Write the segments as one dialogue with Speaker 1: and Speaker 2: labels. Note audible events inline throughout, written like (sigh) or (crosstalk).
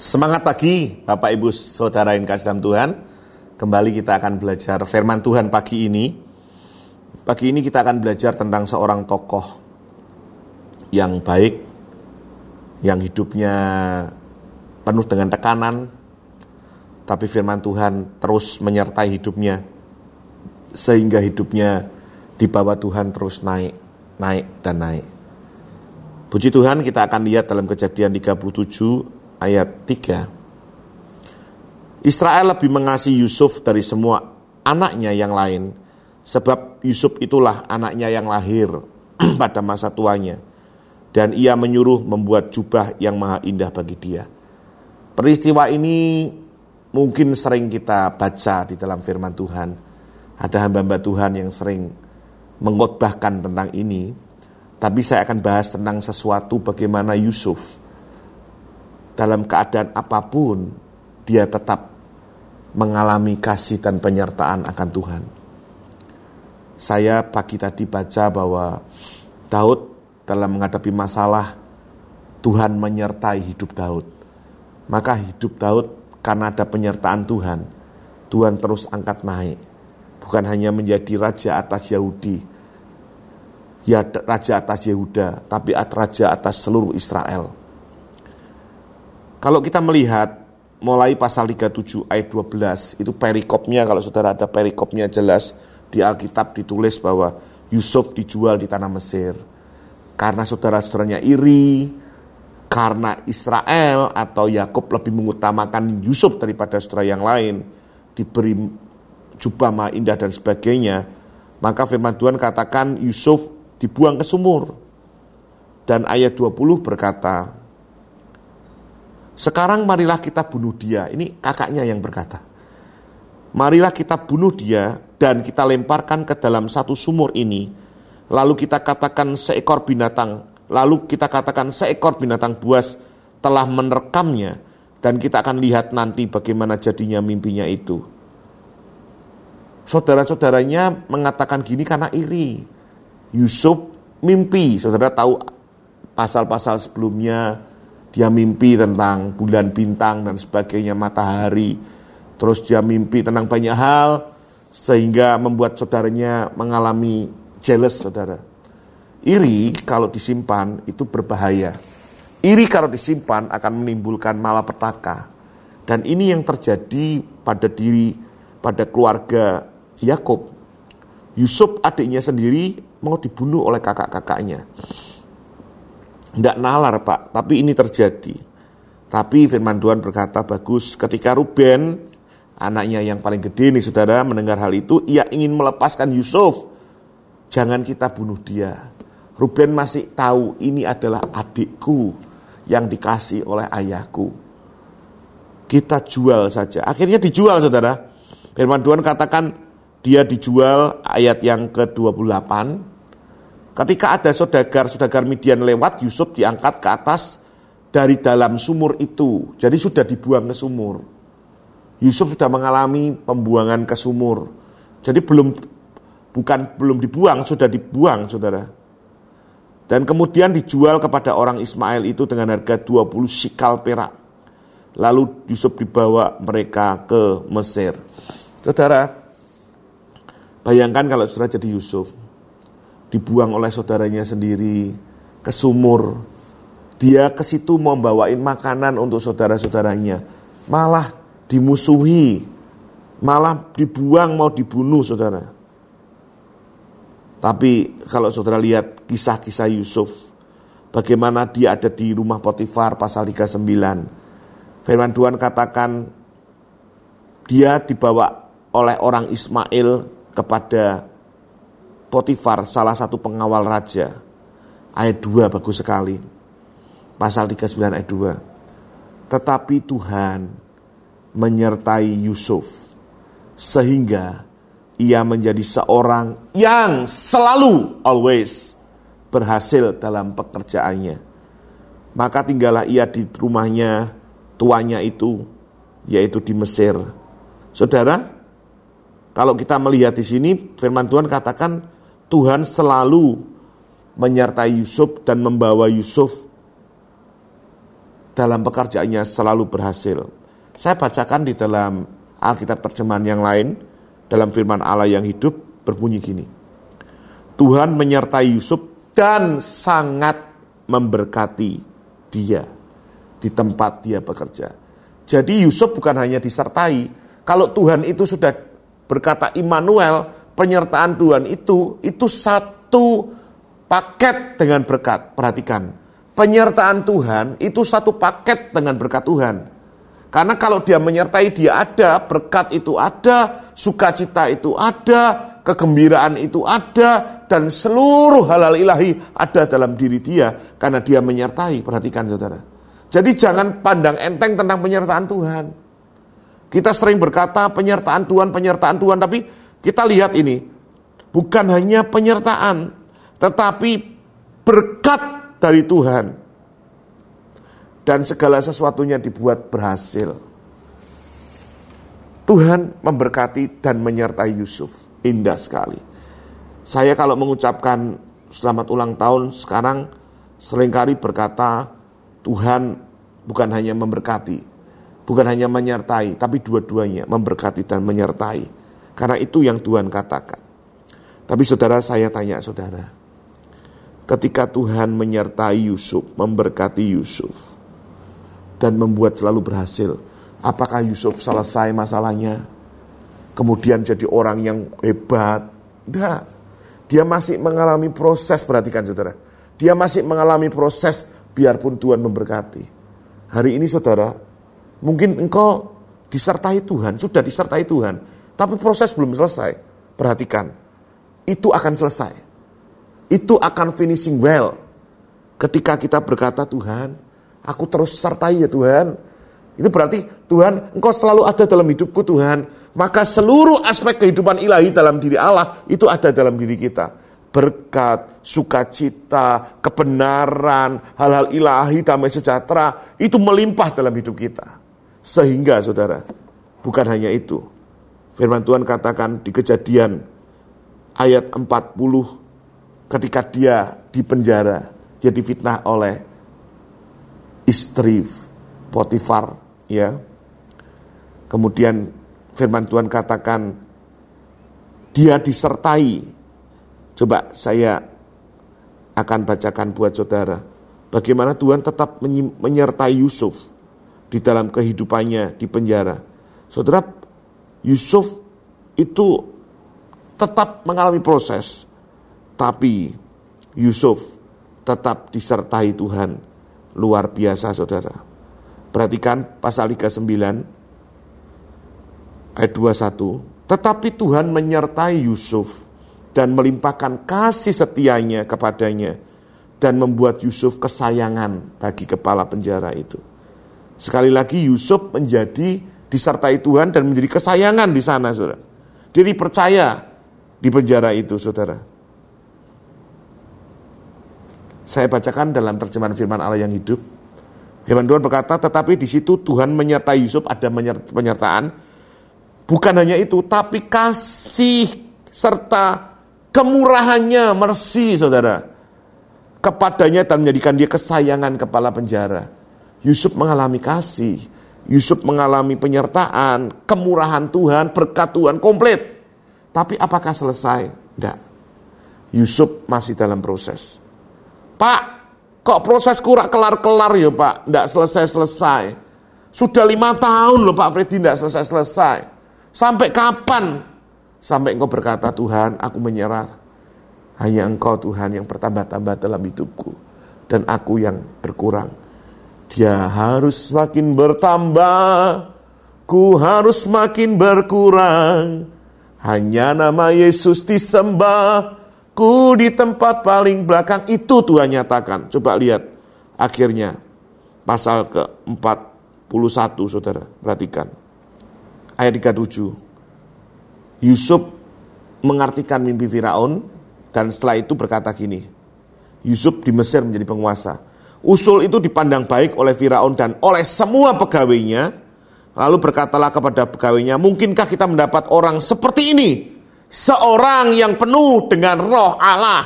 Speaker 1: Semangat pagi Bapak Ibu Saudara yang kasih dalam Tuhan. Kembali kita akan belajar firman Tuhan pagi ini. Pagi ini kita akan belajar tentang seorang tokoh yang baik, yang hidupnya penuh dengan tekanan, tapi firman Tuhan terus menyertai hidupnya, sehingga hidupnya di bawah Tuhan terus naik, naik, dan naik. Puji Tuhan kita akan lihat dalam kejadian 37 ayat 3. Israel lebih mengasihi Yusuf dari semua anaknya yang lain, sebab Yusuf itulah anaknya yang lahir (clears throat) pada masa tuanya, dan ia menyuruh membuat jubah yang maha indah bagi dia. Peristiwa ini mungkin sering kita baca di dalam firman Tuhan. Ada hamba-hamba Tuhan yang sering mengotbahkan tentang ini, tapi saya akan bahas tentang sesuatu bagaimana Yusuf dalam keadaan apa pun dia tetap mengalami kasih dan penyertaan akan Tuhan. Saya pagi tadi baca bahwa Daud dalam menghadapi masalah Tuhan menyertai hidup Daud. Maka hidup Daud karena ada penyertaan Tuhan, Tuhan terus angkat naik. Bukan hanya menjadi raja atas Yahudi, ya raja atas Yehuda, tapi raja atas seluruh Israel. Kalau kita melihat mulai pasal 37 ayat 12 itu perikopnya kalau saudara ada perikopnya jelas di Alkitab ditulis bahwa Yusuf dijual di tanah Mesir. Karena saudara-saudaranya iri karena Israel atau Yakub lebih mengutamakan Yusuf daripada saudara yang lain diberi jubah maha indah dan sebagainya maka firman Tuhan katakan Yusuf dibuang ke sumur. Dan ayat 20 berkata sekarang marilah kita bunuh dia. Ini kakaknya yang berkata. Marilah kita bunuh dia dan kita lemparkan ke dalam satu sumur ini. Lalu kita katakan seekor binatang, lalu kita katakan seekor binatang buas telah menerekamnya dan kita akan lihat nanti bagaimana jadinya mimpinya itu. Saudara-saudaranya mengatakan gini karena iri. Yusuf mimpi, saudara tahu pasal-pasal sebelumnya dia mimpi tentang bulan bintang dan sebagainya, matahari. Terus dia mimpi tentang banyak hal sehingga membuat saudaranya mengalami jealous saudara. Iri kalau disimpan itu berbahaya. Iri kalau disimpan akan menimbulkan malapetaka. Dan ini yang terjadi pada diri, pada keluarga Yakub. Yusuf adiknya sendiri mau dibunuh oleh kakak-kakaknya. Tidak nalar pak, tapi ini terjadi. Tapi firman Tuhan berkata bagus ketika Ruben, anaknya yang paling gede nih saudara mendengar hal itu, ia ingin melepaskan Yusuf. Jangan kita bunuh dia. Ruben masih tahu ini adalah adikku yang dikasih oleh ayahku. Kita jual saja. Akhirnya dijual saudara. Firman Tuhan katakan dia dijual ayat yang ke-28 Ketika ada saudagar-saudagar Midian lewat, Yusuf diangkat ke atas dari dalam sumur itu. Jadi sudah dibuang ke sumur. Yusuf sudah mengalami pembuangan ke sumur. Jadi belum bukan belum dibuang, sudah dibuang, Saudara. Dan kemudian dijual kepada orang Ismail itu dengan harga 20 sikal perak. Lalu Yusuf dibawa mereka ke Mesir. Saudara, bayangkan kalau saudara jadi Yusuf dibuang oleh saudaranya sendiri ke sumur. Dia ke situ mau bawain makanan untuk saudara-saudaranya. Malah dimusuhi. Malah dibuang mau dibunuh saudara. Tapi kalau saudara lihat kisah-kisah Yusuf. Bagaimana dia ada di rumah Potifar pasal 39. Firman Tuhan katakan dia dibawa oleh orang Ismail kepada Potifar salah satu pengawal raja. Ayat 2 bagus sekali. Pasal 39 ayat 2. Tetapi Tuhan menyertai Yusuf sehingga ia menjadi seorang yang selalu always berhasil dalam pekerjaannya. Maka tinggallah ia di rumahnya tuanya itu yaitu di Mesir. Saudara, kalau kita melihat di sini firman Tuhan katakan Tuhan selalu menyertai Yusuf dan membawa Yusuf dalam pekerjaannya selalu berhasil. Saya bacakan di dalam Alkitab terjemahan yang lain, dalam firman Allah yang hidup, berbunyi gini. Tuhan menyertai Yusuf dan sangat memberkati dia di tempat dia bekerja. Jadi Yusuf bukan hanya disertai, kalau Tuhan itu sudah berkata Immanuel, penyertaan Tuhan itu, itu satu paket dengan berkat. Perhatikan, penyertaan Tuhan itu satu paket dengan berkat Tuhan. Karena kalau dia menyertai dia ada, berkat itu ada, sukacita itu ada, kegembiraan itu ada, dan seluruh halal ilahi ada dalam diri dia karena dia menyertai. Perhatikan saudara. Jadi jangan pandang enteng tentang penyertaan Tuhan. Kita sering berkata penyertaan Tuhan, penyertaan Tuhan, tapi kita lihat ini, bukan hanya penyertaan, tetapi berkat dari Tuhan dan segala sesuatunya dibuat berhasil. Tuhan memberkati dan menyertai Yusuf. Indah sekali. Saya kalau mengucapkan selamat ulang tahun sekarang sering kali berkata Tuhan bukan hanya memberkati, bukan hanya menyertai, tapi dua-duanya memberkati dan menyertai. Karena itu yang Tuhan katakan. Tapi saudara saya tanya saudara, ketika Tuhan menyertai Yusuf, memberkati Yusuf, dan membuat selalu berhasil. Apakah Yusuf selesai masalahnya? Kemudian jadi orang yang hebat? Tidak. Dia masih mengalami proses, perhatikan saudara. Dia masih mengalami proses biarpun Tuhan memberkati. Hari ini saudara, mungkin engkau disertai Tuhan, sudah disertai Tuhan. Tapi proses belum selesai. Perhatikan, itu akan selesai. Itu akan finishing well. Ketika kita berkata, Tuhan, Aku terus sertai ya Tuhan. Itu berarti Tuhan, Engkau selalu ada dalam hidupku Tuhan. Maka seluruh aspek kehidupan ilahi dalam diri Allah itu ada dalam diri kita. Berkat, sukacita, kebenaran, hal-hal ilahi, damai sejahtera, itu melimpah dalam hidup kita. Sehingga saudara, bukan hanya itu. Firman Tuhan katakan di kejadian ayat 40 ketika dia di penjara jadi fitnah oleh istri Potifar ya. Kemudian firman Tuhan katakan dia disertai. Coba saya akan bacakan buat saudara bagaimana Tuhan tetap menyertai Yusuf di dalam kehidupannya di penjara. Saudara, Yusuf itu tetap mengalami proses, tapi Yusuf tetap disertai Tuhan Luar biasa saudara. Perhatikan pasal 39 ayat 21. Tetapi Tuhan menyertai Yusuf dan melimpahkan kasih setianya kepadanya dan membuat Yusuf kesayangan bagi kepala penjara itu. Sekali lagi Yusuf menjadi disertai Tuhan dan menjadi kesayangan di sana, saudara. Dia dipercaya di penjara itu, saudara. Saya bacakan dalam terjemahan firman Allah yang hidup. Firman Tuhan berkata, tetapi di situ Tuhan menyertai Yusuf, ada penyertaan. Bukan hanya itu, tapi kasih serta kemurahannya, mercy saudara. Kepadanya dan menjadikan dia kesayangan kepala penjara. Yusuf mengalami kasih, Yusuf mengalami penyertaan, kemurahan Tuhan, berkat Tuhan komplit. Tapi apakah selesai? Tidak. Yusuf masih dalam proses. Pak, kok proses kurak kelar-kelar ya Pak? Tidak selesai-selesai. Sudah lima tahun loh Pak Freddy tidak selesai-selesai. Sampai kapan? Sampai engkau berkata, Tuhan aku menyerah. Hanya engkau Tuhan yang bertambah-tambah dalam hidupku. Dan aku yang berkurang. Dia harus semakin bertambah. Ku harus makin berkurang. Hanya nama Yesus disembah Ku di tempat paling belakang itu Tuhan nyatakan. Coba lihat akhirnya pasal ke-41 saudara. Perhatikan. Ayat 37. Yusuf mengartikan mimpi Firaun dan setelah itu berkata gini. Yusuf di Mesir menjadi penguasa. Usul itu dipandang baik oleh Firaun dan oleh semua pegawainya. Lalu berkatalah kepada pegawainya, mungkinkah kita mendapat orang seperti ini seorang yang penuh dengan roh Allah.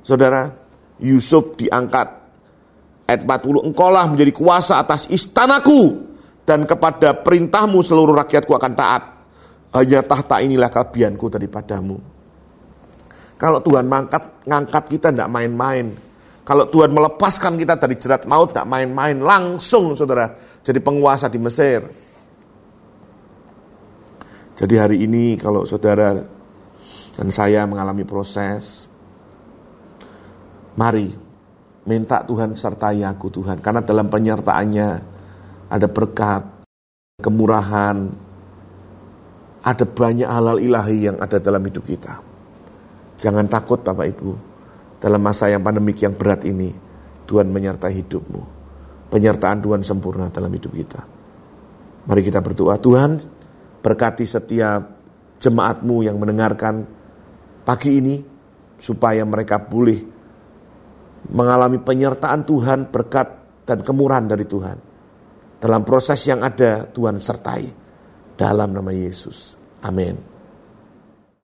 Speaker 1: Saudara, Yusuf diangkat Ayat 40, engkaulah menjadi kuasa atas istanaku dan kepada perintahmu seluruh rakyatku akan taat. Hanya tahta inilah kelebihanku daripadamu. Kalau Tuhan mangkat, ngangkat kita tidak main-main. Kalau Tuhan melepaskan kita dari jerat maut, tidak main-main. Langsung saudara, jadi penguasa di Mesir. Jadi hari ini kalau saudara dan saya mengalami proses, mari minta Tuhan sertai aku Tuhan. Karena dalam penyertaannya ada berkat, kemurahan, ada banyak halal ilahi yang ada dalam hidup kita. Jangan takut Bapak Ibu, dalam masa yang pandemik yang berat ini, Tuhan menyertai hidupmu. Penyertaan Tuhan sempurna dalam hidup kita. Mari kita berdoa, Tuhan berkati setiap jemaatmu yang mendengarkan pagi ini, supaya mereka pulih mengalami penyertaan Tuhan, berkat dan kemurahan dari Tuhan. Dalam proses yang ada, Tuhan sertai. Dalam nama Yesus. Amin.